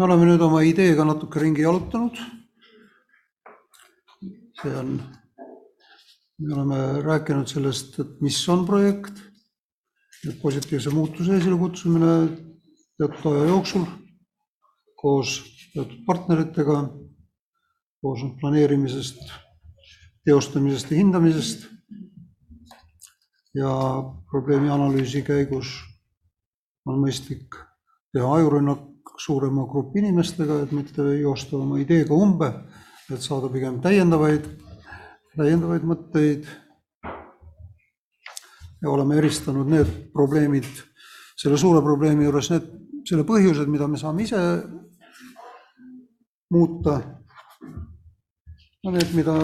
me oleme nüüd oma ideega natuke ringi jalutanud. see on, me oleme rääkinud sellest, et mis on projekt, positiivse muutuse esile kutsumine teatud aja jooksul koos teatud partneritega, koos planeerimisest, teostamisest ja hindamisest. ja probleemi analüüsi käigus on mõistlik teha ajurünnak suurema grupi inimestega, et mitte joosta oma ideega umbe, et saada pigem täiendavaid, täiendavaid mõtteid. ja oleme eristanud need probleemid, selle suure probleemi juures need, selle põhjused, mida me saame ise muuta. ja need, mida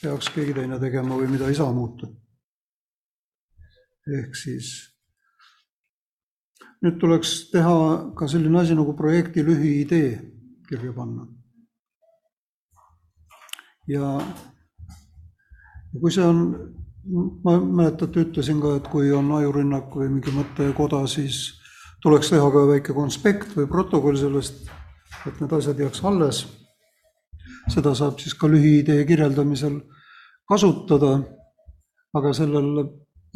peaks keegi teine tegema või mida ei saa muuta. ehk siis nüüd tuleks teha ka selline asi nagu projekti lühiidee kirja panna. ja kui see on, ma mäletate, ütlesin ka, et kui on ajurünnak või mingi mõttekoda, siis tuleks teha ka väike konspekt või protokoll sellest, et need asjad jääks alles. seda saab siis ka lühiidee kirjeldamisel kasutada, aga sellel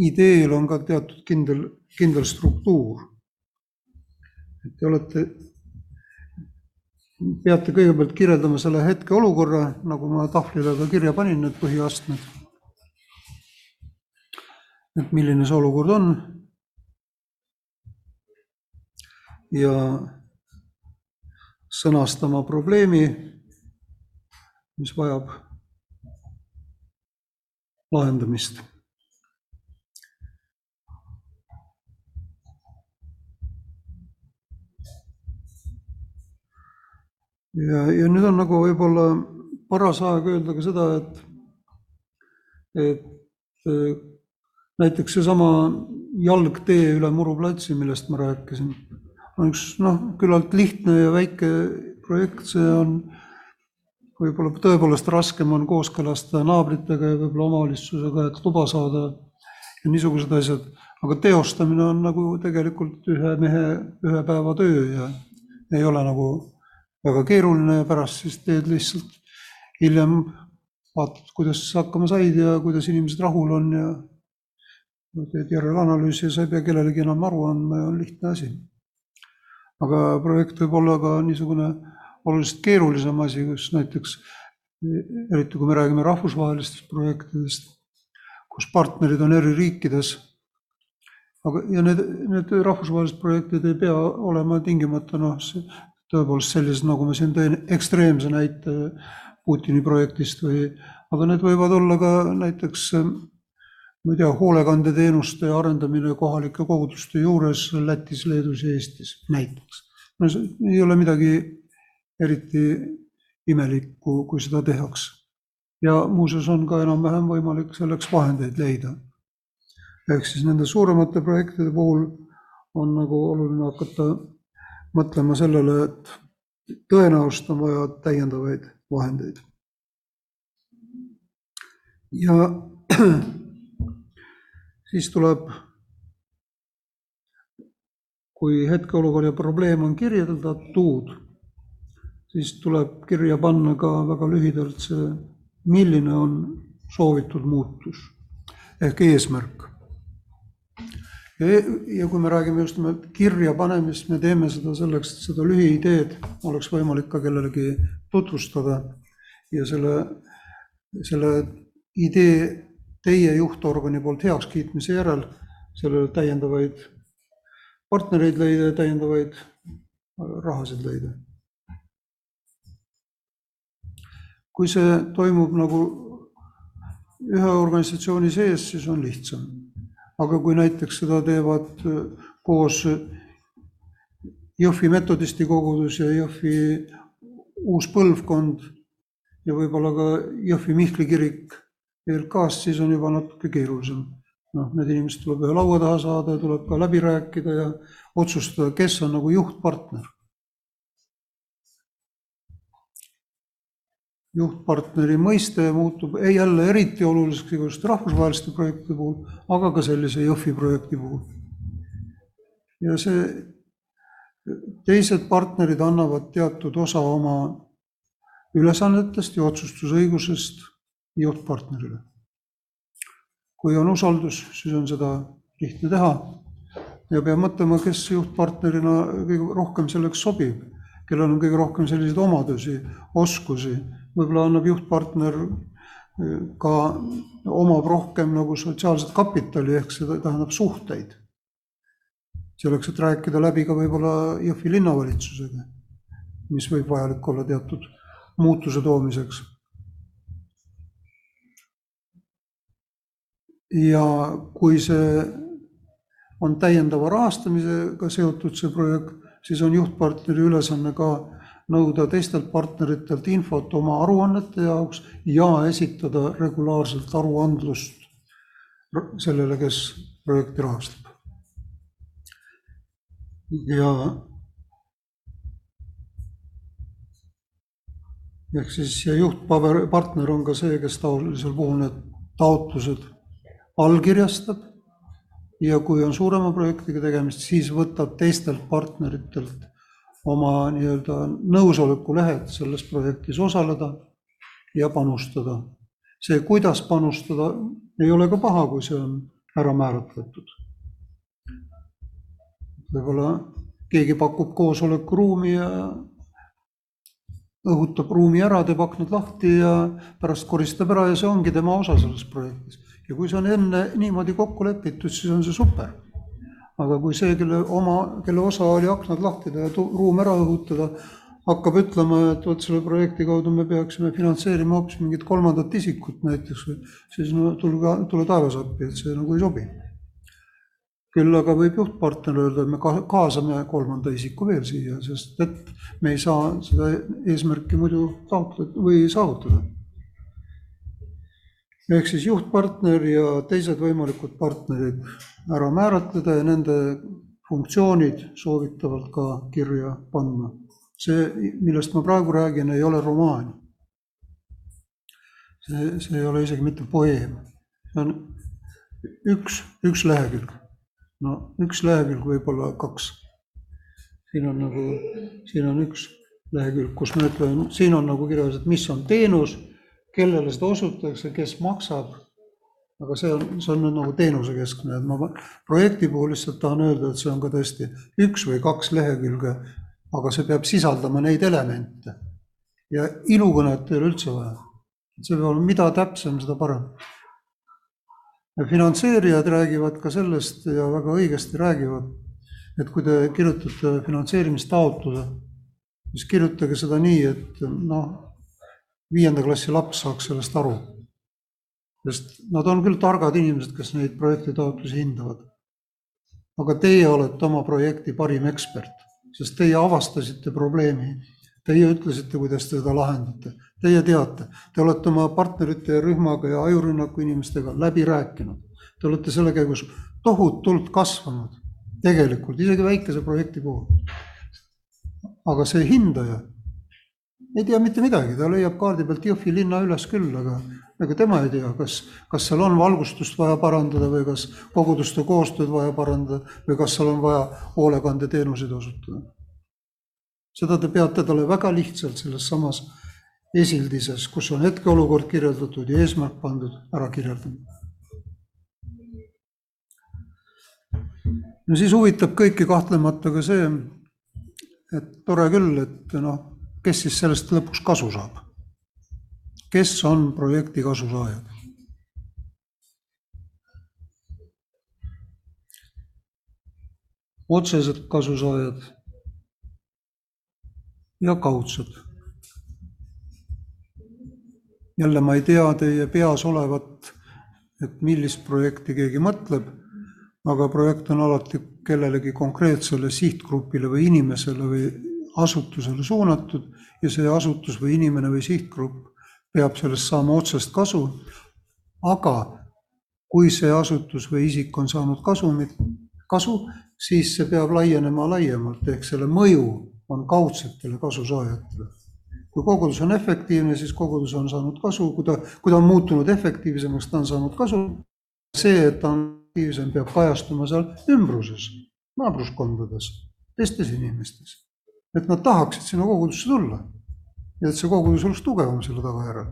ideel on ka teatud kindel, kindel struktuur et te olete, peate kõigepealt kirjeldama selle hetkeolukorra, nagu ma tahvlile ka kirja panin, need põhiastmed. et milline see olukord on. ja sõnastama probleemi, mis vajab lahendamist ja, ja nüüd on nagu võib-olla paras aeg öelda ka seda, et, et äh, näiteks seesama jalgtee üle Muru platsi, millest ma rääkisin, on üks noh, küllalt lihtne ja väike projekt, see on võib-olla tõepoolest raskem on kooskõlastada naabritega ja võib-olla omavalitsusega, et luba saada ja niisugused asjad, aga teostamine on nagu tegelikult ühe mehe ühe päeva töö ja ei ole nagu väga keeruline ja pärast siis teed lihtsalt hiljem vaatad, kuidas hakkama said ja kuidas inimesed rahul on ja teed järelanalüüsi ja sa ei pea kellelegi enam aru andma ja on lihtne asi. aga projekt võib olla ka niisugune oluliselt keerulisem asi, kus näiteks eriti kui me räägime rahvusvahelistest projektidest, kus partnerid on eri riikides. aga, ja need, need rahvusvahelised projektid ei pea olema tingimata noh, tõepoolest sellised, nagu ma siin tõin, ekstreemse näite Putini projektist või, aga need võivad olla ka näiteks ma ei tea, hoolekandeteenuste arendamine kohalike koguduste juures Lätis, Leedus ja Eestis näiteks. no see ei ole midagi eriti imelikku, kui seda tehakse. ja muuseas on ka enam-vähem võimalik selleks vahendeid leida. ehk siis nende suuremate projektide puhul on nagu oluline hakata mõtlema sellele, et tõenäoliselt on vaja täiendavaid vahendeid. ja siis tuleb, kui hetkeolukord ja probleem on kirjeldatud, siis tuleb kirja panna ka väga lühidalt see, milline on soovitud muutus ehk eesmärk ja, ja kui me räägime just nimelt kirja panemist, me teeme seda selleks, et seda lühiideed oleks võimalik ka kellelegi tutvustada ja selle, selle idee teie juhtorgani poolt heakskiitmise järel sellele täiendavaid partnereid leida ja täiendavaid rahasid leida. kui see toimub nagu ühe organisatsiooni sees, siis on lihtsam aga kui näiteks seda teevad äh, koos Jõhvi metodisti kogudus ja Jõhvi uus põlvkond ja võib-olla ka Jõhvi Mihkli kirik ELK-st, siis on juba natuke keerulisem. noh, need inimesed tuleb ühe laua taha saada ja tuleb ka läbi rääkida ja otsustada, kes on nagu juhtpartner juhtpartneri mõiste muutub ei jälle eriti oluliseks igasuguste rahvusvaheliste projektide puhul, aga ka sellise Jõhvi projekti puhul. ja see teised partnerid annavad teatud osa oma ülesannetest ja otsustusõigusest juhtpartnerile. kui on usaldus, siis on seda lihtne teha ja peab mõtlema, kes juhtpartnerina kõige rohkem selleks sobib, kellel on kõige rohkem selliseid omadusi, oskusi, võib-olla annab juhtpartner eh, ka, omab rohkem nagu sotsiaalset kapitali, ehk see tähendab suhteid. selleks, et rääkida läbi ka võib-olla Jõhvi linnavalitsusega, mis võib vajalik olla teatud muutuse toomiseks. ja kui see on täiendava rahastamisega seotud, see projekt, siis on juhtpartneri ülesanne ka nõuda teistelt partneritelt infot oma aruannete jaoks ja esitada regulaarselt aruandlust sellele, kes projekti rahastab. ja ehk siis juhtpaber, partner on ka see, kes taolisel puhul need taotlused allkirjastab ja kui on suurema projektiga tegemist, siis võtab teistelt partneritelt oma nii-öelda nõusolekulehed selles projektis osaleda ja panustada. see, kuidas panustada, ei ole ka paha, kui see on ära määratletud. võib-olla keegi pakub koosolekuruumi ja õhutab ruumi ära, teeb aknad lahti ja pärast koristab ära ja see ongi tema osa selles projektis. Ja kui see on enne niimoodi kokku lepitud, siis on see super. aga kui see, kelle oma, kelle osa oli aknad lahti teha, ruum ära õhutada, hakkab ütlema, et vot selle projekti kaudu me peaksime finantseerima hoopis mingit kolmandat isikut näiteks, siis no tulge, tule taevas appi, et see nagu ei sobi küll aga võib juhtpartner öelda, et me kaasame kolmanda isiku veel siia, sest et me ei saa seda eesmärki muidu taotleda või saavutada. Ehk siis juhtpartner ja teised võimalikud partnerid ära määratleda ja nende funktsioonid soovitavalt ka kirja panna. see, millest ma praegu räägin, ei ole romaan. see, see ei ole isegi mitte poeem, see on üks, üks lehekülg no üks lehekülg, võib-olla kaks. siin on nagu, siin on üks lehekülg, kus ma ütlen, siin on nagu kirjas, et mis on teenus, kellele seda osutatakse, kes maksab. aga see on, see on nüüd nagu teenusekeskne, et ma projekti puhul lihtsalt tahan öelda, et see on ka tõesti üks või kaks lehekülge, aga see peab sisaldama neid elemente. ja ilukõnet ei ole üldse vaja. see peab olema, mida täpsem, seda parem finantseerijad räägivad ka sellest ja väga õigesti räägivad, et kui te kirjutate finantseerimistaotluse, siis kirjutage seda nii, et noh, viienda klassi laps saaks sellest aru. sest nad on küll targad inimesed, kes neid projektitaotlusi hindavad. aga teie olete oma projekti parim ekspert, sest teie avastasite probleemi. Teie ütlesite, kuidas te seda lahendate Teie teate, te olete oma partnerite ja rühmaga ja ajurünnaku inimestega läbi rääkinud. Te olete selle käigus tohutult kasvanud, tegelikult isegi väikese projekti puhul. aga see hindaja ei tea mitte midagi, ta leiab kaardi pealt Jõhvi linna üles küll, aga ega tema ei tea, kas, kas seal on valgustust vaja parandada või kas koguduste koostööd vaja parandada või kas seal on vaja hoolekandeteenuseid osutada. seda te peate talle väga lihtsalt selles samas esildises, kus on hetkeolukord kirjeldatud ja eesmärk pandud, ära kirjeldatud. no siis huvitab kõiki kahtlemata ka see, et tore küll, et noh, kes siis sellest lõpuks kasu saab. kes on projekti kasusaajad? otsesed kasusaajad ja kaudsed jälle ma ei tea teie peas olevat, et millist projekti keegi mõtleb, aga projekt on alati kellelegi konkreetsele sihtgrupile või inimesele või asutusele suunatud ja see asutus või inimene või sihtgrupp peab sellest saama otsest kasu. aga kui see asutus või isik on saanud kasumit, kasu, siis see peab laienema laiemalt, ehk selle mõju on kaudsetele kasusaajatele kui kogudus on efektiivne, siis kogudus on saanud kasu, kui ta, kui ta on muutunud efektiivsemaks, ta on saanud kasu. see, et ta on efektiivsem, peab kajastuma seal ümbruses, naabruskondades. teistes inimestes. Et nad tahaksid sinna kogudusse tulla. ja et see kogudus oleks tugevam selle tagajärjel.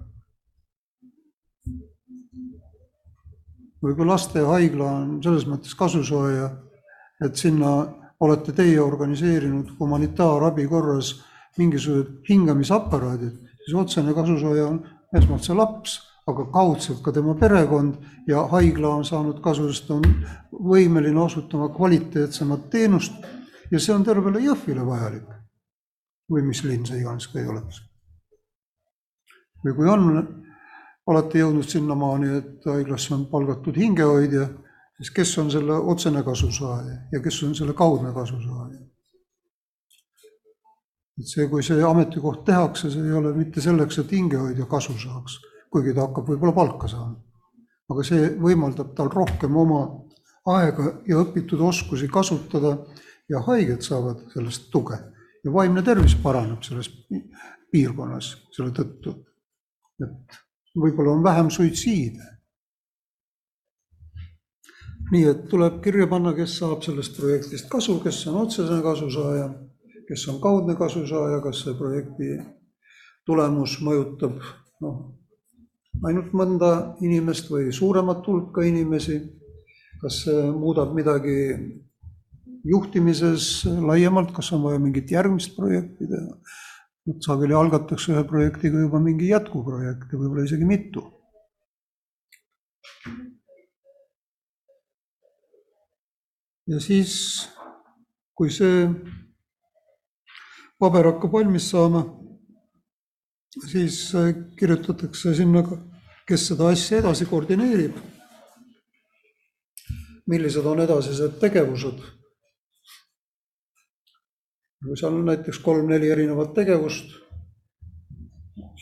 võib-olla lastehaigla on selles mõttes kasusaaja, et sinna olete teie organiseerinud humanitaarabi korras mingisugused hingamisaparaadid, siis otsene kasusaaja on esmalt see laps aga kaudselt ka tema perekond ja haigla on saanud kasu, sest on võimeline osutama kvaliteetsemat teenust ja see on tervele Jõhvile vajalik. Või mis linn see iganes ka ei oleks. või kui on, olete jõudnud sinnamaani, et haiglasse on palgatud hingehoidja, siis kes on selle otsene kasusaaja ja kes on selle kaudne kasusaaja? et see, kui see ametikoht tehakse, see ei ole mitte selleks, et hingehoidja kasu saaks kuigi ta hakkab võib-olla palka saama. aga see võimaldab tal rohkem oma aega ja õpitud oskusi kasutada ja haiged saavad sellest tuge ja vaimne tervis paraneb selles piirkonnas selle tõttu. et võib-olla on vähem suitsiide. nii et tuleb kirja panna, kes saab sellest projektist kasu, kes on otsene kasusaaja, kes on kaudne kasusaaja, kas see projekti tulemus mõjutab noh, ainult mõnda inimest või suuremat hulka inimesi? kas see muudab midagi juhtimises laiemalt, kas on vaja mingit järgmist projekti teha? et sageli algatakse ühe projektiga juba mingi jätkuprojekt ja võib-olla isegi mitu. ja siis, kui see paber hakkab valmis saama siis kirjutatakse sinna, kes seda asja edasi koordineerib. millised on edasised tegevused. Kui seal on näiteks kolm-neli erinevat tegevust,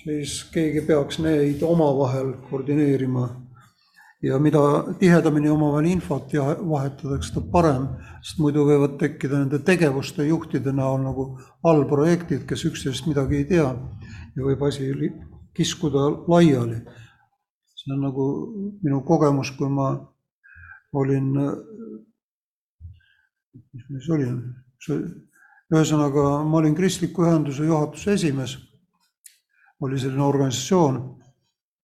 siis keegi peaks neid omavahel koordineerima ja mida tihedamini omavahel infot ja vahetatakse, seda parem, sest muidu võivad tekkida nende tegevuste juhtide näol nagu allprojektid, kes üksteisest midagi ei tea ja võib asi kiskuda laiali. see on nagu minu kogemus, kui ma olin, mis ma siis olin, ühesõnaga ma olin kristliku ühenduse juhatuse esimees, oli selline organisatsioon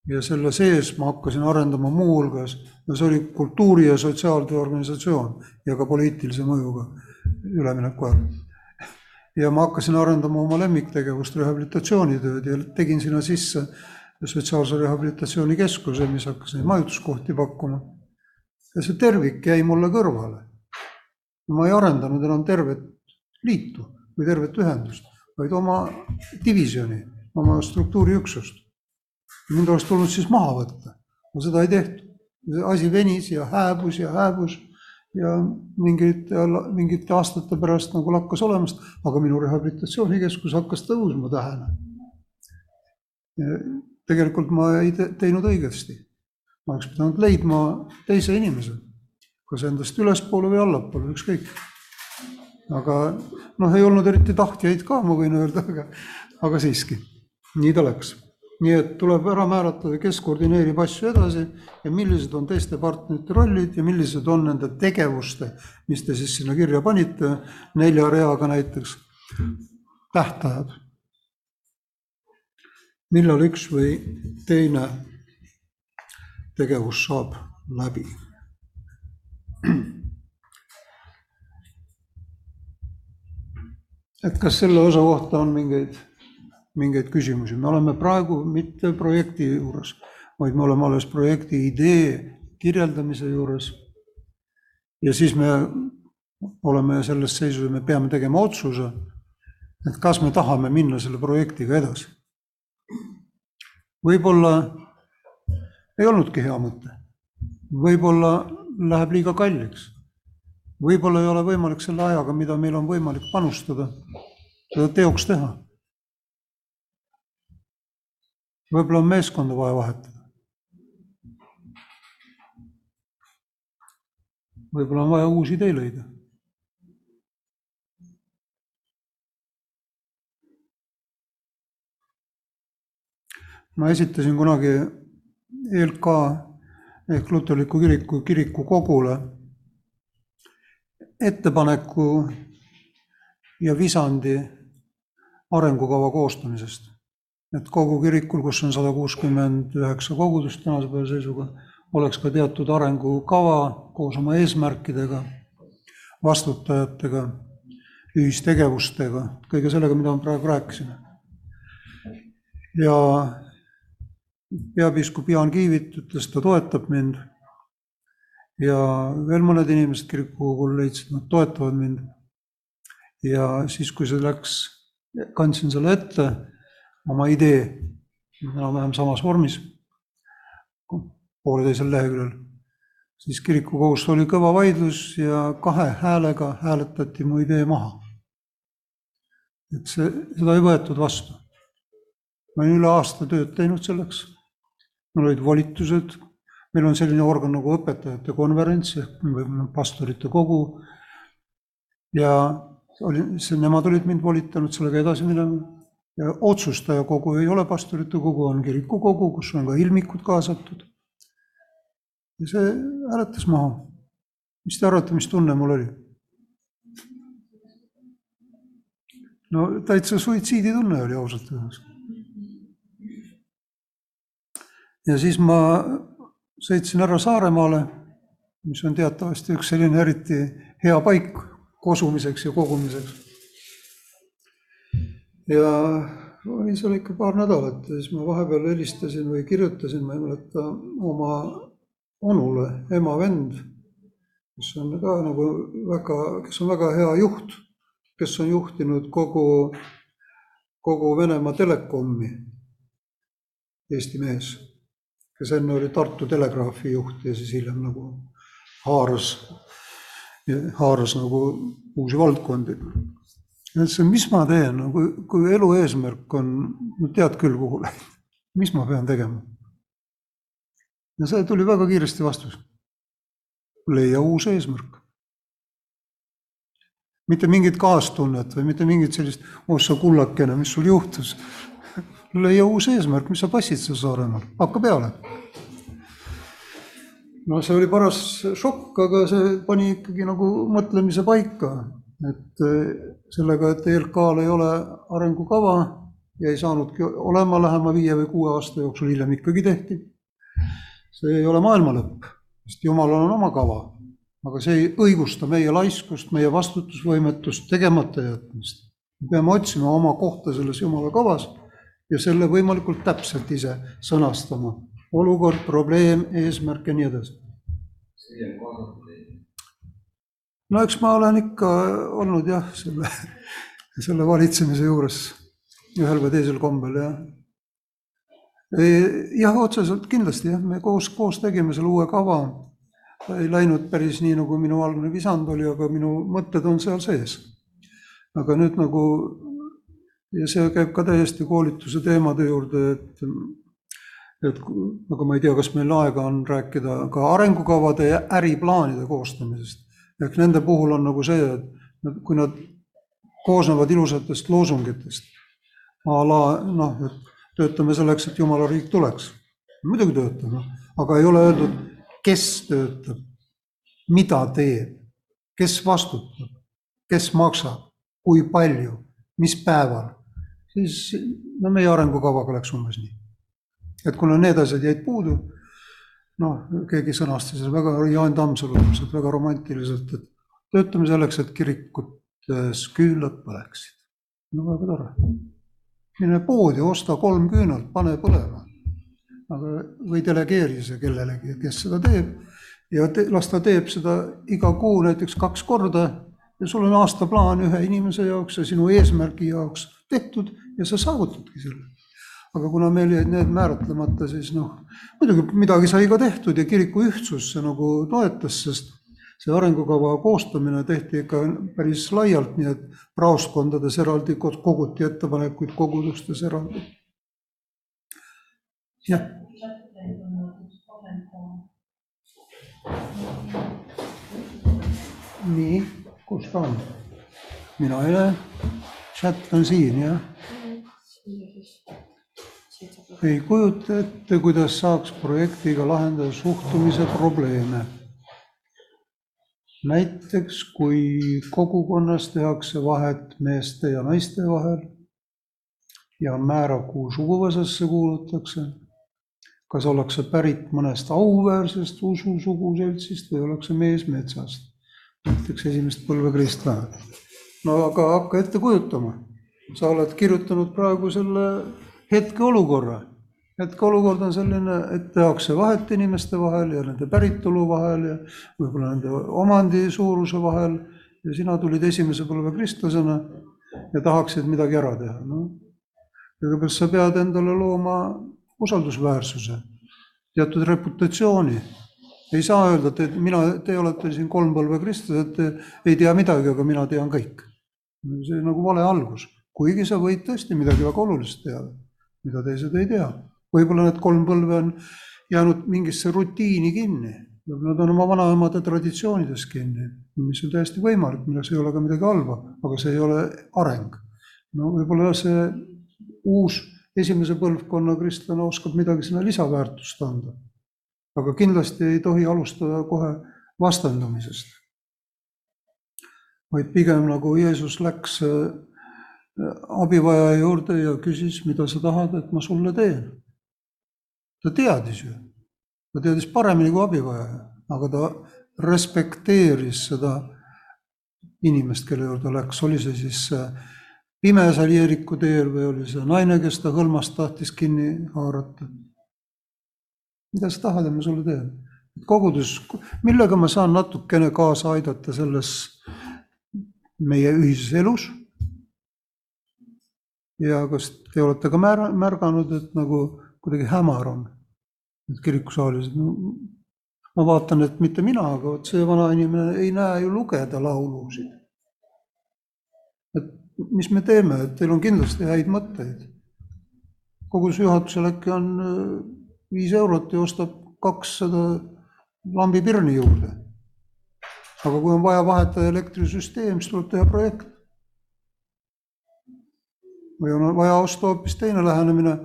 ja selle sees ma hakkasin arendama muuhulgas, no see oli kultuuri- ja sotsiaaltöö organisatsioon ja ka poliitilise mõjuga ülemineku ajal ja ma hakkasin arendama oma lemmiktegevust, rehabilitatsioonitööd ja tegin sinna sisse sotsiaalse rehabilitatsiooni keskuse, mis hakkas neid majutuskohti pakkuma. ja see tervik jäi mulle kõrvale. ma ei arendanud enam tervet liitu või tervet ühendust, vaid oma divisjoni, oma struktuuriüksust. mind oleks tulnud siis maha võtta, aga seda ei tehtud. asi venis ja hääbus ja hääbus ja mingite, mingite aastate pärast nagu lakkas olemast, aga minu rehabilitatsioonikeskus hakkas tõusma tähele. tegelikult ma ei te teinud õigesti. ma oleks pidanud leidma teise inimese, kas endast ülespoole või allapoole, ükskõik. Aga noh, ei olnud eriti tahtjaid ka, ma võin öelda, aga, aga siiski, nii ta läks nii et tuleb ära määratleda, kes koordineerib asju edasi ja millised on teiste partnerite rollid ja millised on nende tegevuste, mis te siis sinna kirja panite, nelja reaga näiteks, tähtajad. millal üks või teine tegevus saab läbi. Et kas selle osa kohta on mingeid mingeid küsimusi, me oleme praegu mitte projekti juures, vaid me oleme alles projekti idee kirjeldamise juures. ja siis me oleme selles seisus, me peame tegema otsuse, et kas me tahame minna selle projektiga edasi. võib-olla ei olnudki hea mõte, võib-olla läheb liiga kalliks, võib-olla ei ole võimalik selle ajaga, mida meil on võimalik panustada, seda teoks teha võib-olla on meeskonda vaja vahetada. võib-olla on vaja uusi idee leida. ma esitasin kunagi ELK ehk luterliku kiriku kirikukogule ettepaneku ja Visandi arengukava koostamisest. et kogu kirikul, kus on sada kuuskümmend üheksa kogudust tänase päeva seisuga, oleks ka teatud arengukava koos oma eesmärkidega, vastutajatega, ühistegevustega, kõige sellega, mida ma praegu rääkisin. ja peapiiskop Jaan Kiivit ütles, ta toetab mind ja veel mõned inimesed kirikukogul leidsid, nad toetavad mind. ja siis, kui see läks, kandsin selle ette, oma idee enam-vähem samas vormis, pooleteisel leheküljel, siis kirikukogus oli kõva vaidlus ja kahe häälega hääletati mu idee maha. et see, seda ei võetud vastu. ma olin üle aasta tööd teinud selleks, mul olid volitused meil on selline organ nagu õpetajate konverents ehk pastorite kogu. ja oli, see, nemad olid mind volitanud sellega edasi minema ja otsustaja kogu ei ole pastorite kogu, on kirikukogu, kus on ka ilmikud kaasatud. ja see hääletas maha. mis te arvate, mis tunne mul oli? no täitsa suitsiiditunne oli ausalt öeldes. ja siis ma sõitsin ära Saaremaale, mis on teatavasti üks selline eriti hea paik kosumiseks ja kogumiseks. ja olin seal ikka paar nädalat ja siis ma vahepeal helistasin või kirjutasin, ma ei mäleta, oma onule, ema vend, kes on ka nagu väga, kes on väga hea juht, kes on juhtinud kogu, kogu Venemaa telekomi, Eesti mees kes enne oli Tartu Telegraafi juht ja siis hiljem nagu haaras, haaras nagu uusi valdkondi. ütlesin, mis ma teen, no kui, kui elu eesmärk on, no tead küll, kuhu lähed, mis ma pean tegema? ja see tuli väga kiiresti vastus. leia uus eesmärk. mitte mingit kaastunnet või mitte mingit sellist, oh sa kullakene, mis sul juhtus leia uus eesmärk, mis sa passid seal Saaremaal, hakka peale. no see oli paras šokk, aga see pani ikkagi nagu mõtlemise paika, et eh, sellega, et ELK-l ei ole arengukava ja ei saanudki olema lähema viie või kuue aasta jooksul, hiljem ikkagi tehti. see ei ole maailma lõpp, sest Jumalal on oma kava, aga see ei õigusta meie laiskust, meie vastutusvõimetust, tegemata jätmist. me peame otsima oma kohta selles Jumala kavas ja selle võimalikult täpselt ise sõnastama. olukord, probleem, eesmärk ja nii edasi. no eks ma olen ikka olnud jah, selle, selle valitsemise juures ühel või teisel kombel jah. jah, otseselt kindlasti jah, me koos, koos tegime selle uue kava. ta ei läinud päris nii, nagu minu algne visand oli, aga minu mõtted on seal sees. aga nüüd nagu ja see käib ka täiesti koolituse teemade juurde, et et aga ma ei tea, kas meil aega on rääkida ka arengukavade ja äriplaanide koostamisest. ehk nende puhul on nagu see, et kui nad koosnevad ilusatest loosungitest, a la noh, et töötame selleks, et jumala riik tuleks. muidugi töötame, aga ei ole öeldud, kes töötab, mida teeb, kes vastutab, kes maksab, kui palju, mis päeval siis no meie arengukavaga läks umbes nii. et kuna need asjad jäid puudu, noh, keegi sõnastas väga, Jaan Tammsalu ilmselt väga romantiliselt, et töötame selleks, et kirikutes küünlad põleksid. no väga tore. mine poodi, osta kolm küünalt, pane põlema. aga, või delegeeri see kellelegi, kes seda teeb ja te, las ta teeb seda iga kuu näiteks kaks korda ja sul on aastaplaan ühe inimese jaoks ja sinu eesmärgi jaoks tehtud ja sa saavutadki selle. aga kuna meil jäid need määratlemata, siis noh, muidugi midagi sai ka tehtud ja kiriku ühtsus see nagu toetas, sest see arengukava koostamine tehti ikka päris laialt, nii et praostkondades eraldi koguti ettepanekuid, kogudustes eraldi. jah. nii, kus ta on? mina ei näe. Chat on siin, jah ei kujuta ette, kuidas saaks projektiga lahendada suhtumise probleeme. näiteks kui kogukonnas tehakse vahet meeste ja naiste vahel ja on määrav, kuhu suguvõsasse kuulutakse, kas ollakse pärit mõnest auväärsest ususuguseltsist või ollakse mees metsast, näiteks esimest põlve kristlane. No aga hakka ette kujutama, sa oled kirjutanud praegu selle hetkeolukorra hetkeolukord on selline, et tehakse vahet inimeste vahel ja nende päritolu vahel ja võib-olla nende omandi suuruse vahel ja sina tulid esimese põlve kristlasena ja tahaksid midagi ära teha, noh. kõigepealt sa pead endale looma usaldusväärsuse, teatud reputatsiooni. ei saa öelda, et mina, te olete siin kolm põlve kristlased, ei tea midagi, aga mina tean kõik. See nagu vale algus, kuigi sa võid tõesti midagi väga olulist teada, mida teised ei tea võib-olla need kolm põlve on jäänud mingisse rutiini kinni, võib-olla nad on oma vanaemade traditsioonides kinni, mis on täiesti võimalik, milles ei ole ka midagi halba, aga see ei ole areng. no võib-olla see uus esimese põlvkonna kristlane oskab midagi sinna lisaväärtust anda. aga kindlasti ei tohi alustada kohe vastandamisest. Vaid pigem nagu Jeesus läks äh, abivajaja juurde ja küsis, mida sa tahad, et ma sulle teen ta teadis ju, ta teadis paremini kui abivajaja, aga ta respekteeris seda inimest, kelle juurde läks, oli see siis pime seal Jeeriku teel või oli see naine, kes ta hõlmast tahtis kinni haarata. mida sa tahad, et ma sulle teen? kogudus, millega ma saan natukene kaasa aidata selles meie ühises elus? ja kas te olete ka mär-, märganud, et nagu kuidagi hämar on. et kirikusaalis, no ma vaatan, et mitte mina, aga vot see vanainimene ei näe ju lugeda laulusid. et mis me teeme, et teil on kindlasti häid mõtteid. koguduse juhatusel äkki on äh, viis eurot ja ostab kakssada lambipirni juurde. Aga kui on vaja vahetada elektrisüsteem, siis tuleb teha projekt. või on vaja osta hoopis teine lähenemine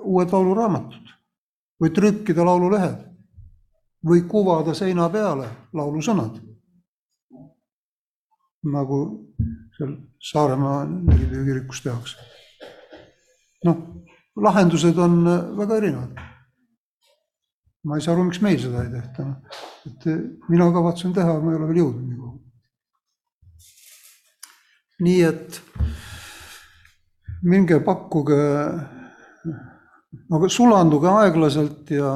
uued lauluraamatud või trükkida laululehed või kuvada seina peale laulusõnad. nagu seal Saaremaa kirikus tehakse. noh, lahendused on väga erinevad. Ma ei saa aru, miks meil seda ei tehta, et mina kavatsen teha, ma ei ole veel jõudnud nii kaugele. nii et minge pakkuge aga sulanduge aeglaselt ja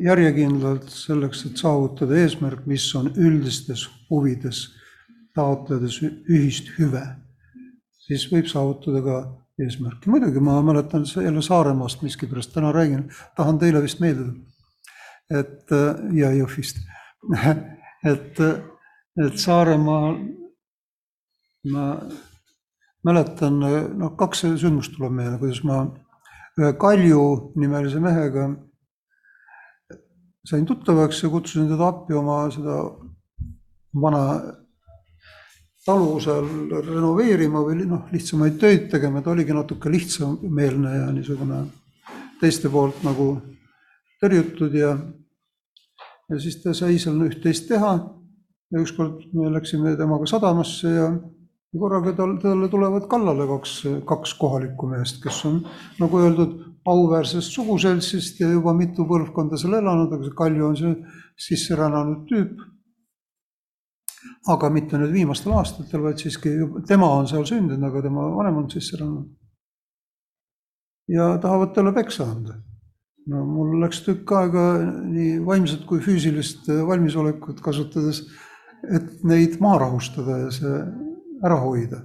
järjekindlalt selleks, et saavutada eesmärk, mis on üldistes huvides, taotledes ühist hüve, siis võib saavutada ka eesmärki. muidugi ma mäletan jälle Saaremaast miskipärast täna räägin, tahan teile vist meelde tulla. Et ja Jõhvist. Et, et Saaremaal ma mäletan, noh, kaks sündmust tuleb meelde, kuidas ma ühe Kalju nimelise mehega sain tuttavaks ja kutsusin teda appi oma seda vana talu seal renoveerima või noh, lihtsamaid töid tegema, ta oligi natuke lihtsameelne ja niisugune teiste poolt nagu tõrjutud ja, ja siis ta sai seal üht-teist teha ja ükskord me läksime temaga sadamasse ja ja korraga tal, talle tulevad kallale kaks, kaks kohalikku meest, kes on nagu öeldud, auväärsest suguseltsist ja juba mitu põlvkonda seal elanud, aga see Kalju on see sisserännanud tüüp. aga mitte nüüd viimastel aastatel, vaid siiski tema on seal sündinud, aga tema vanem on sisse rännanud. ja tahavad talle peksa anda. No mul läks tükk aega nii vaimset kui füüsilist valmisolekut kasutades, et neid maha rahustada ja see ära hoida.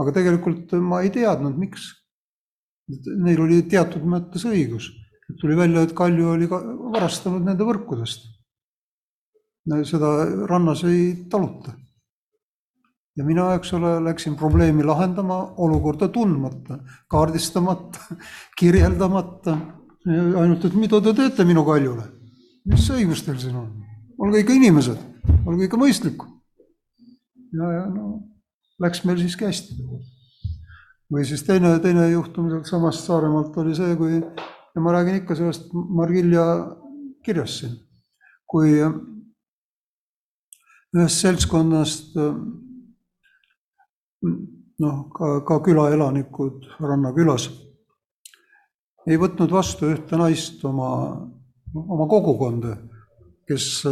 aga tegelikult ma ei teadnud, miks. Neil oli teatud mõttes õigus, tuli välja, et Kalju oli varastanud nende võrkudest. seda rannas ei taluta. ja mina, eks ole, läksin probleemi lahendama olukorda tundmata, kaardistamata, kirjeldamata. Ainult, et mida te teete minu Kaljule? mis õigus teil siin on? olge ikka inimesed, olge ikka mõistlikud. ja, ja no läks meil siiski hästi. või siis teine, teine juhtum sealtsamast Saaremaalt oli see, kui ja ma räägin ikka sellest Margilja kirjast siin, kui ühest seltskonnast noh, ka, ka külaelanikud rannakülas ei võtnud vastu ühte naist oma, oma kogukonda, kes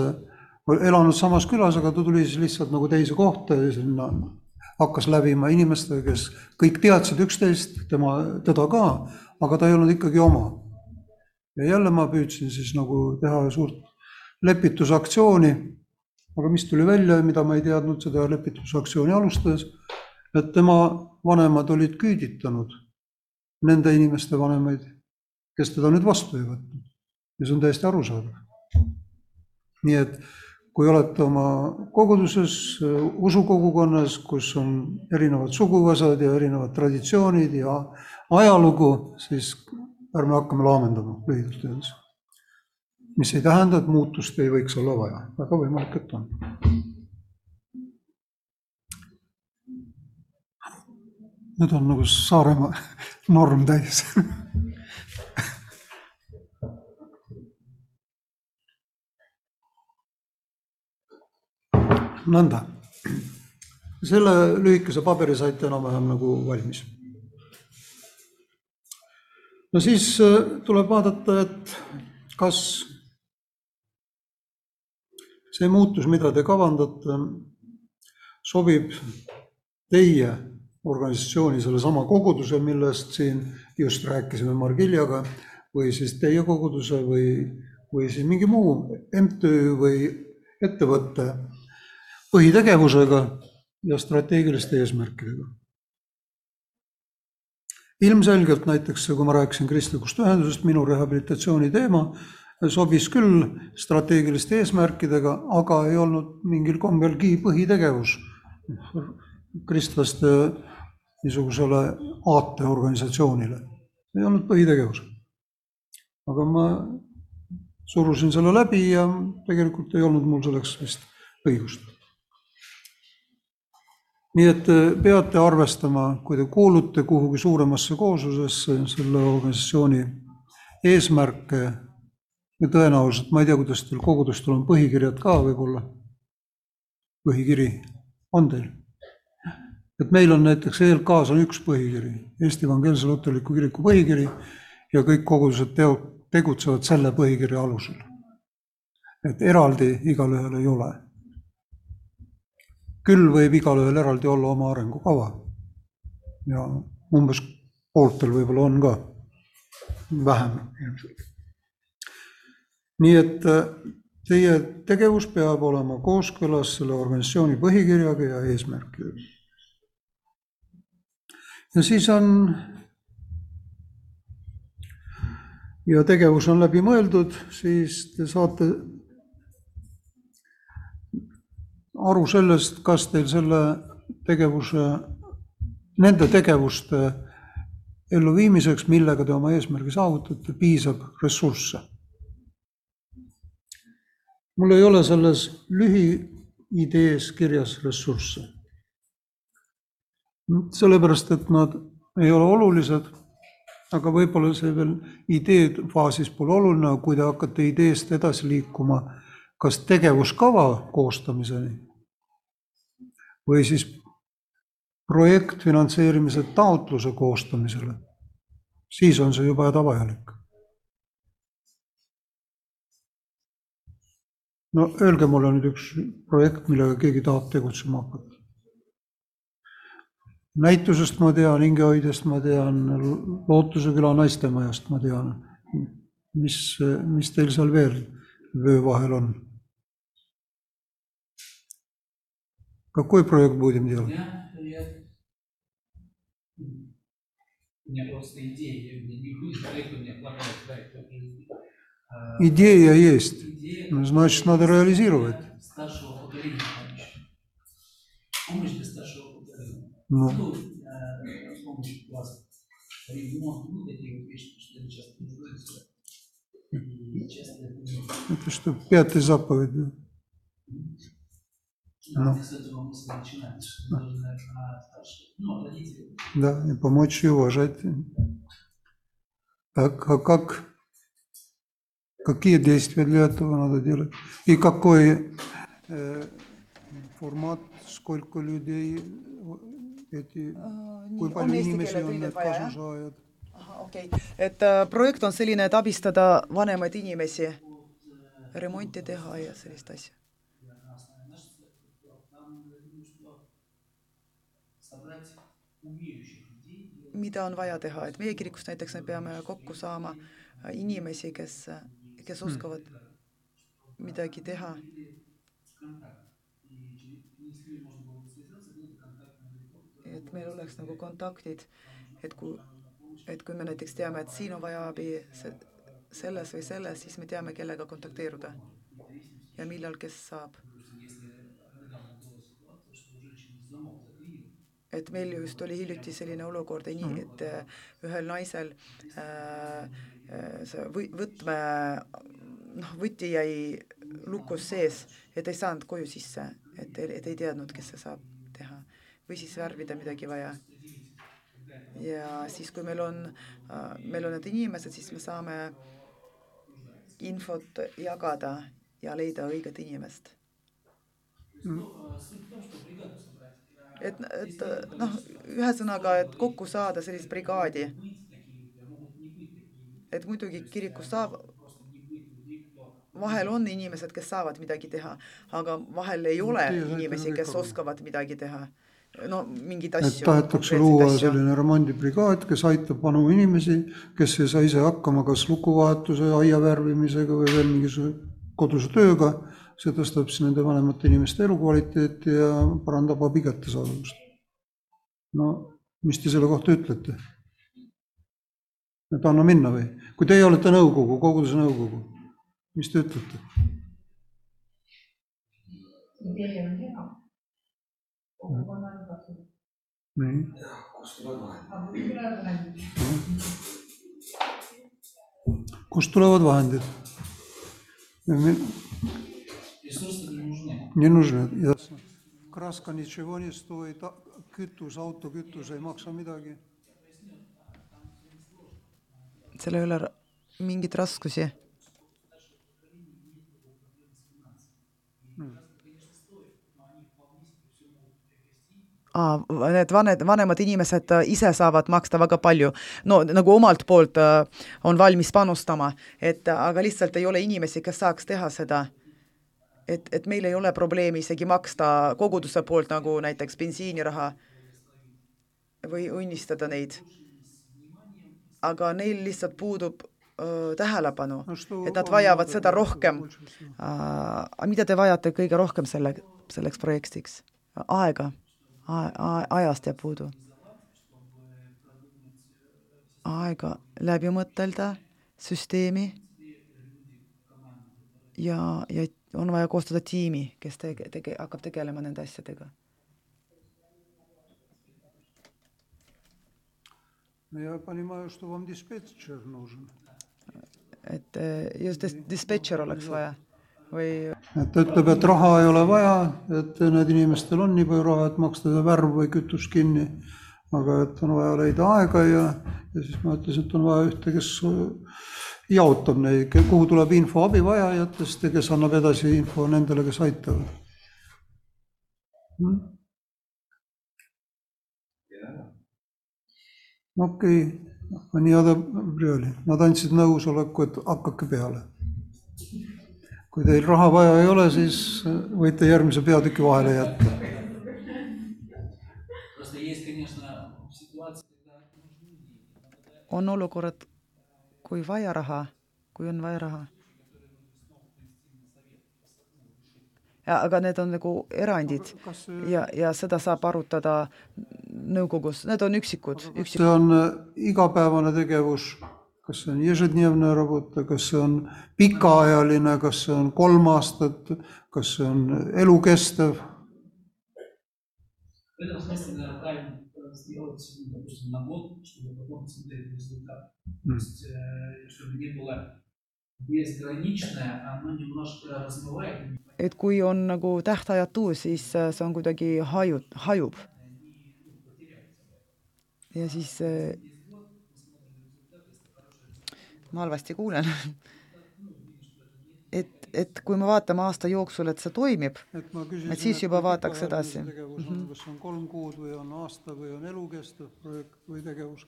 elanud samas külas, aga ta tuli siis lihtsalt nagu teise kohta ja sinna hakkas läbima inimestega, kes kõik teadsid üksteist, tema, teda ka, aga ta ei olnud ikkagi oma. ja jälle ma püüdsin siis nagu teha suurt lepitusaktsiooni, aga mis tuli välja, mida ma ei teadnud seda lepitusaktsiooni alustades, et tema vanemad olid küüditanud nende inimeste vanemaid, kes teda nüüd vastu ei võtnud. ja see on täiesti arusaadav. nii et kui olete oma koguduses, usukogukonnas, kus on erinevad suguvõsad ja erinevad traditsioonid ja ajalugu, siis ärme hakkame laamendama lühidalt öeldes. mis ei tähenda, et muutust ei võiks olla vaja, väga võimalik, et on. nüüd on nagu Saaremaa norm täis nõnda. selle lühikese paberi saite enam-vähem nagu valmis. no siis äh, tuleb vaadata, et kas see muutus, mida te kavandate, sobib teie organisatsiooni, sellesama koguduse, millest siin just rääkisime Margiljaga, või siis teie koguduse või, või siis mingi muu MTÜ või ettevõtte põhitegevusega ja strateegiliste eesmärkidega. ilmselgelt näiteks, kui ma rääkisin kristlikust ühendusest, minu rehabilitatsiooni teema sobis küll strateegiliste eesmärkidega, aga ei olnud mingil kombelgi põhitegevus kristlaste niisugusele aateorganisatsioonile. ei olnud põhitegevus. aga ma surusin selle läbi ja tegelikult ei olnud mul selleks vist õigust nii et peate arvestama, kui te kuulute kuhugi suuremasse kooslusesse, selle organisatsiooni eesmärke ja tõenäoliselt, ma ei tea, kuidas teil kogudustel on põhikirjad ka võib-olla, põhikiri on teil? et meil on näiteks ELK-s on üks põhikiri, Eesti Evangeelse Luterliku Kiriku põhikiri ja kõik kogudused teo-, tegutsevad selle põhikirja alusel. et eraldi igalühel ei ole küll võib igalühel eraldi olla oma arengukava. ja umbes pooltel võib-olla on ka, vähem ilmselt. nii et äh, teie tegevus peab olema kooskõlas selle organisatsiooni põhikirjaga ja eesmärkidega. ja siis on ja tegevus on läbi mõeldud, siis te saate aru sellest, kas teil selle tegevuse, nende tegevuste elluviimiseks, millega te oma eesmärgi saavutate, piisab ressursse. mul ei ole selles lühiidees kirjas ressursse. sellepärast, et nad ei ole olulised, aga võib-olla see veel idee faasis pole oluline, kui te hakkate ideest edasi liikuma kas tegevuskava koostamiseni või siis projektfinantseerimise taotluse koostamisele, siis on see juba hädavajalik. no öelge mulle nüüd üks projekt, millega keegi tahab tegutsema hakata. näitusest ma tean, hingehoidjast ma tean, Lootuse küla naistemajast ma tean. mis, mis teil seal veel vöö vahel on? Какой проект будем делать? Я, я... У меня просто идея, проекта. Идея есть, Идея, ну, значит, надо реализировать. Старшего поколения помощь. Помощь для старшего поколения. Ну. Ну, э. Ремонт, ну, такие вот вещи, что они часто нуждаются. И часто это что, пятая заповедь, да? Ну. С этого мысли а, ну, родители. Да, и помочь и уважать. Так, а как, какие действия для этого надо делать? И какой, э, formaat, сколько людей, эти, kui palju inimesi on need kasusaajad? okei okay., et äh, projekt on selline, et abistada vanemaid inimesi, remonti teha ja sellist asja. mida on vaja teha, et meie kirikus näiteks me peame kokku saama inimesi, kes, kes hmm. oskavad hmm. midagi teha. et meil oleks nagu kontaktid, et kui, et kui me näiteks teame, et siin on vaja abi se, selles või selles, siis me teame, kellega kontakteeruda ja millal, kes saab et meil just oli hiljuti selline olukord, nii et äh, ühel naisel äh, äh, see või-, võtme, noh, võti jäi lukus sees, et ei saanud koju sisse, et, et ei teadnud, kes see saab teha. või siis värvida midagi vaja. ja siis, kui meil on, meil on need inimesed, siis me saame infot jagada ja leida õiget inimest. ну, et, et noh, ühesõnaga, et kokku saada sellise brigaadi. et muidugi kirikus saab, vahel on inimesed, kes saavad midagi teha, aga vahel ei ole inimesi, kes oskavad midagi teha. no mingeid asju. tahetakse luua asju. selline remondibrigaad, kes aitab vanu inimesi, kes ei saa ise hakkama kas lukuvahetuse, aia värvimisega või veel mingisuguse koduse tööga see tõstab siis nende vanemate inimeste elukvaliteeti ja parandab abi kättesaadavust. no mis te selle kohta ütlete? et anna minna või? kui teie olete nõukogu, koguduse nõukogu, mis te ütlete? idee on hea. kogukonnal on kasu. nii, aga kui tulevad vahendid, kust tulevad vahendid? ресурсы не нужны. Не нужны, ясно. Краска ничего не стоит, а kütus, autokütus ei maksa midagi. seal ei ole ra- mingeid raskusi. Aa, need vaned, vanemad inimesed äh, ise saavad maksta väga palju. no nagu omalt poolt äh, on valmis panustama, et äh, aga lihtsalt ei ole inimesi, kes saaks teha seda. et, et meil ei ole probleemi isegi maksta koguduse poolt nagu näiteks bensiiniraha või õnnistada neid. aga neil lihtsalt puudub öö, tähelepanu, et nad vajavad seda rohkem. mida te vajate kõige rohkem selle, selleks projektiks? aega, ajast jääb puudu. aega läbi mõtelda, süsteemi ja, ja on vaja koostada tiimi, kes tege-, tege-, hakkab tegelema nende asjadega. et e, just dis-, dispetšer oleks vaja või? et ta ütleb, et raha ei ole vaja, et need inimestel on nii palju raha, et maksta värv või kütus kinni, aga et on vaja leida aega ja, ja siis ma ütlesin, et on vaja ühte, kes jaotab neid, kuhu tuleb info abivajajatest ja kes annab edasi info nendele, kes aitavad hmm?. okei okay., nii oli, nad andsid nõusoleku, et hakake peale. kui teil raha vaja ei ole, siis võite järgmise peatüki vahele jätta. on olukorrad, kui vaja raha, kui on vaja raha. ja aga need on nagu erandid kas see, ja, ja seda saab arutada nõukogus, need on üksikud, üksikud. see on äh, igapäevane tegevus, kas see on ежедневная работа, kas see on pikaajaline, kas see on kolm aastat, kas see on elukestev? В этом смысле, наверное, правильно э, сделать, ну, допустим, на год, чтобы потом посмотреть результат. То есть, э, чтобы не было безграничное, оно немножко размывает, et kui on nagu tähtajatu, siis äh, see on kuidagi haju, hajub. ja siis äh, ma halvasti kuulen. et et kui me vaatame aasta jooksul, et see toimib, et küsisin, Et siis juba vaataks edasi. tegevus on, kas see on kolm kuud või on aasta või on elukestev projekt või tegevus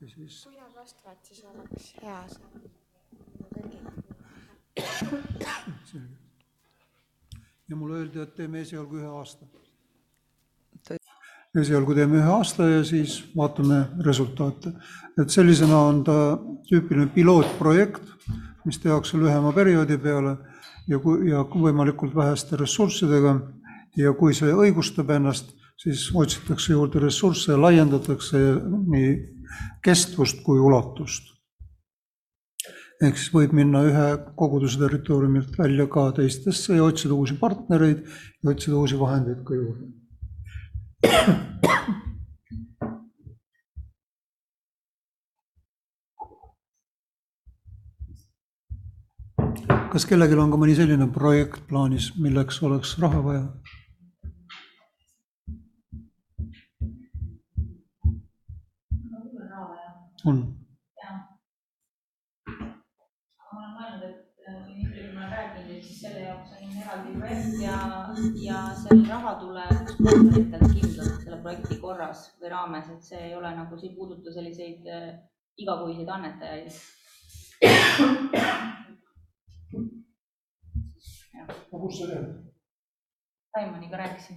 ja siis kui nad vastavad, siis oleks hea see ja mulle öeldi, et teeme esialgu ühe aasta. esialgu teeme ühe aasta ja siis vaatame resultaate. et sellisena on ta tüüpiline pilootprojekt, mis tehakse lühema perioodi peale ja kui, ja võimalikult väheste ressurssidega ja kui see õigustab ennast, siis otsitakse juurde ressursse ja laiendatakse nii kestvust kui ulatust ehk siis võib minna ühe koguduse territooriumilt välja ka teistesse ja otsida uusi partnereid ja otsida uusi vahendeid ka juurde. Kas kellelgi on ka mõni selline projekt plaanis, milleks oleks raha vaja? on ma olen mõelnud, et äh, kui ma olen rääkinud, et siis selle jaoks on eraldi projekt ja, ja seal raha tuleb sponsoritelt kindlalt selle projekti korras või raames, et see ei ole nagu, see ei puuduta selliseid äh, igakuiseid annetajaid. Kus sa tead? Raimoniga rääkisin.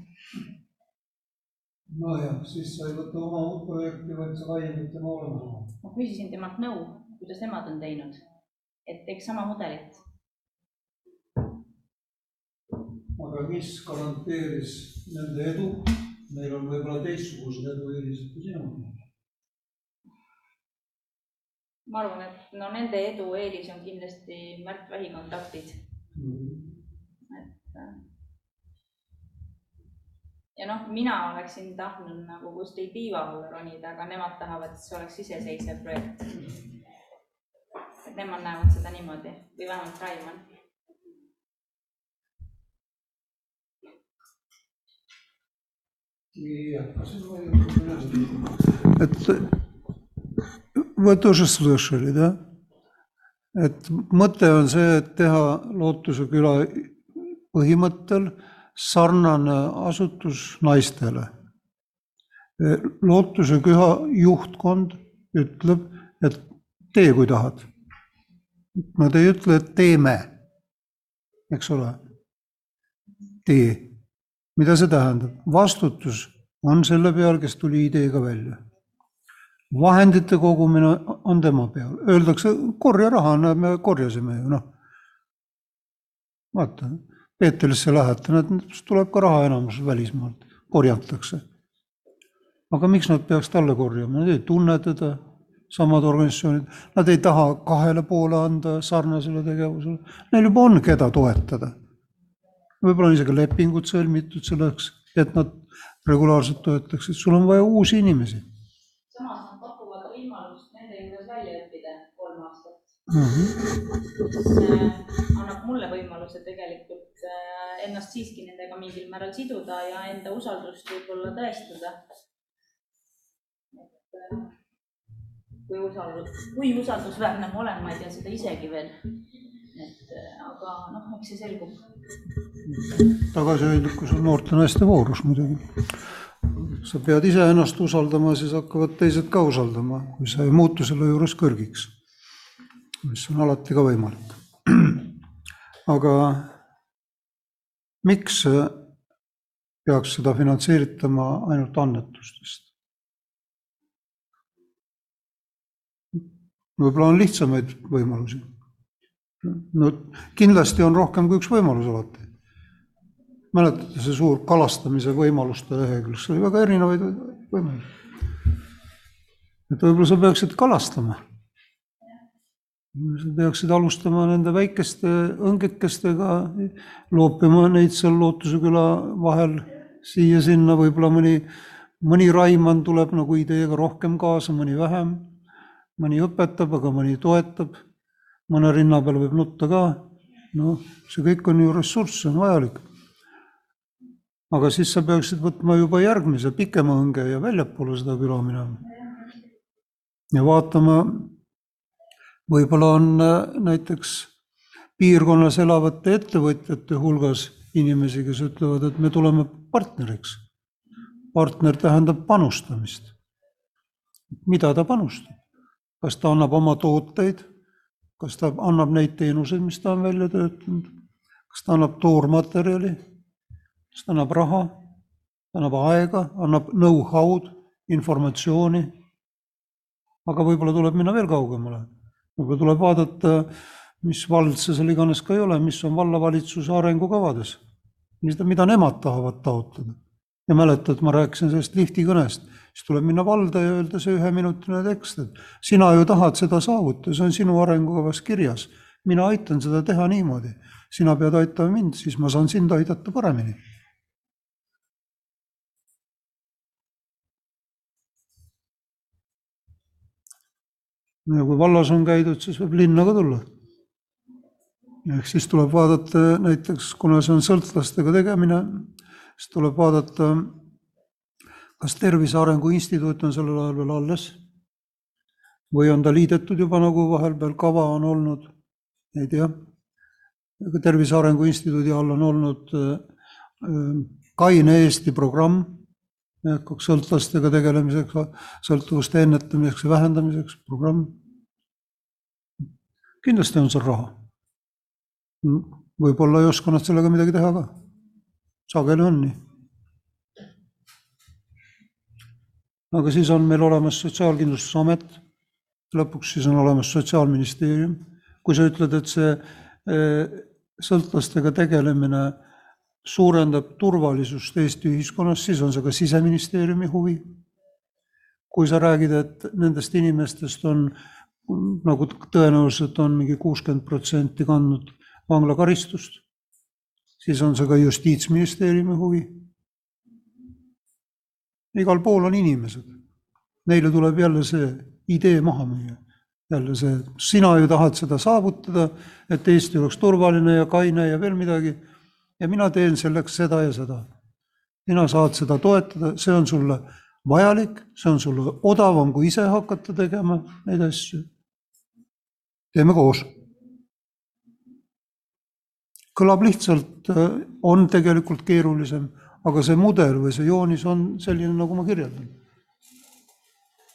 nojah, siis sa ei võta oma uut projekti, vaid sa laiendad tema olemasolevat. ma küsisin temalt nõu, kuidas nemad on teinud, et teeks sama mudelit. aga mis garanteeris nende edu? Neil on võib-olla teistsugused edueelised kui sinul. Ma arvan, et no nende edu eelis on kindlasti Märt Vähi kontaktid et äh, ja noh, mina oleksin tahtnud nagu kuskil tiiva alla ronida, aga nemad tahavad, et see oleks iseseisev projekt. et nemad näevad seda niimoodi või vähemalt Raimond. et вы тоже слышали, да? et mõte on see, et teha Lootuse küla põhimõttel sarnane asutus naistele. Lootuse küla juhtkond ütleb, et tee, kui tahad. Nad ei ütle, et teeme, eks ole. tee. mida see tähendab? vastutus on selle peal, kes tuli ideega välja. vahendite kogumine on tema peal, öeldakse, korja raha, näe, me korjasime ju, noh. vaata, Peetrisse lähete, tuleb ka raha enamus välismaalt, korjatakse. aga miks nad peaks talle korjama, nad ei tunne teda, samad organisatsioonid, nad ei taha kahele poole anda sarnasele tegevusele, neil juba on, keda toetada. võib-olla on isegi lepingud sõlmitud selleks, et nad regulaarselt toetaksid, sul on vaja uusi inimesi samas nad pakuvad võimalust nende juures välja õppida kolm aastat mm. -hmm. see annab mulle võimaluse tegelikult äh, ennast siiski nendega mingil määral siduda ja enda usaldust võib-olla tõestada. et äh, kui usaldus, kui usaldusväärne ma olen, ma ei tea seda isegi veel. et äh, aga noh, eks see selgub. tagasihoidlikkus on noorte naiste voorus muidugi. sa pead iseennast usaldama, siis hakkavad teised ka usaldama, kui sa ei muutu selle juures kõrgiks. Mis on alati ka võimalik. aga miks peaks seda finantseeritama ainult annetustest? võib-olla on lihtsamaid võimalusi. no kindlasti on rohkem kui üks võimalus alati mäletate, see suur kalastamise võimaluste lehekülg, seal oli väga erinevaid võimalusi. et võib-olla sa peaksid kalastama. Sa peaksid alustama nende väikeste õngekestega, loopima neid seal Lootuse küla vahel siia-sinna, võib-olla mõni, mõni Raimann tuleb nagu ideega rohkem kaasa, mõni vähem. mõni õpetab, aga mõni toetab. mõne rinna peal võib nutta ka. noh, see kõik on ju ressurss, on vajalik aga siis sa peaksid võtma juba järgmise pikema õnge ja väljapoole seda küla minema. ja vaatama, võib-olla on näiteks piirkonnas elavate ettevõtjate hulgas inimesi, kes ütlevad, et me tuleme partneriks. partner tähendab panustamist. mida ta panustab? kas ta annab oma tooteid, kas ta annab neid teenuseid, mis ta on välja töötanud, kas ta annab toormaterjali, kas ta annab raha, annab aega, annab know-how'd, informatsiooni. aga võib-olla tuleb minna veel kaugemale, võib-olla tuleb vaadata, mis vald see seal iganes ka ei ole, mis on vallavalitsuse arengukavades, mida, mida nemad tahavad taotleda. ja mäletad, ma rääkisin sellest lifti kõnest, siis tuleb minna valda ja öelda see üheminutiline tekst, et sina ju tahad seda saavutada, see on sinu arengukavas kirjas. mina aitan seda teha niimoodi, sina pead aitama mind, siis ma saan sind aidata paremini ja kui vallas on käidud, siis võib linna ka tulla. ehk siis tuleb vaadata näiteks, kuna see on sõltlastega tegemine, siis tuleb vaadata, kas Tervise Arengu Instituut on sellel ajal veel alles või on ta liidetud juba, nagu vahepeal kava on olnud, ei tea. Tervise Arengu Instituudi all on olnud Kaine Eesti programm hakkaks sõltlastega tegelemiseks, sõltuvuste ennetamiseks ja vähendamiseks programm. kindlasti on seal raha. võib-olla ei oska nad sellega midagi teha ka. sageli on nii. aga siis on meil olemas Sotsiaalkindlustusamet, lõpuks siis on olemas Sotsiaalministeerium. kui sa ütled, et see sõltlastega tegelemine suurendab turvalisust Eesti ühiskonnas, siis on see ka siseministeeriumi huvi. kui sa räägid, et nendest inimestest on nagu tõenäoliselt on mingi kuuskümmend protsenti kandnud vanglakaristust, siis on see ka justiitsministeeriumi huvi. igal pool on inimesed, neile tuleb jälle see idee maha müüa jälle see, sina ju tahad seda saavutada, et Eesti oleks turvaline ja kaine ja veel midagi ja mina teen selleks seda ja seda. sina saad seda toetada, see on sulle vajalik, see on sulle odavam, kui ise hakata tegema neid asju. teeme koos. kõlab lihtsalt, on tegelikult keerulisem, aga see mudel või see joonis on selline, nagu ma kirjeldan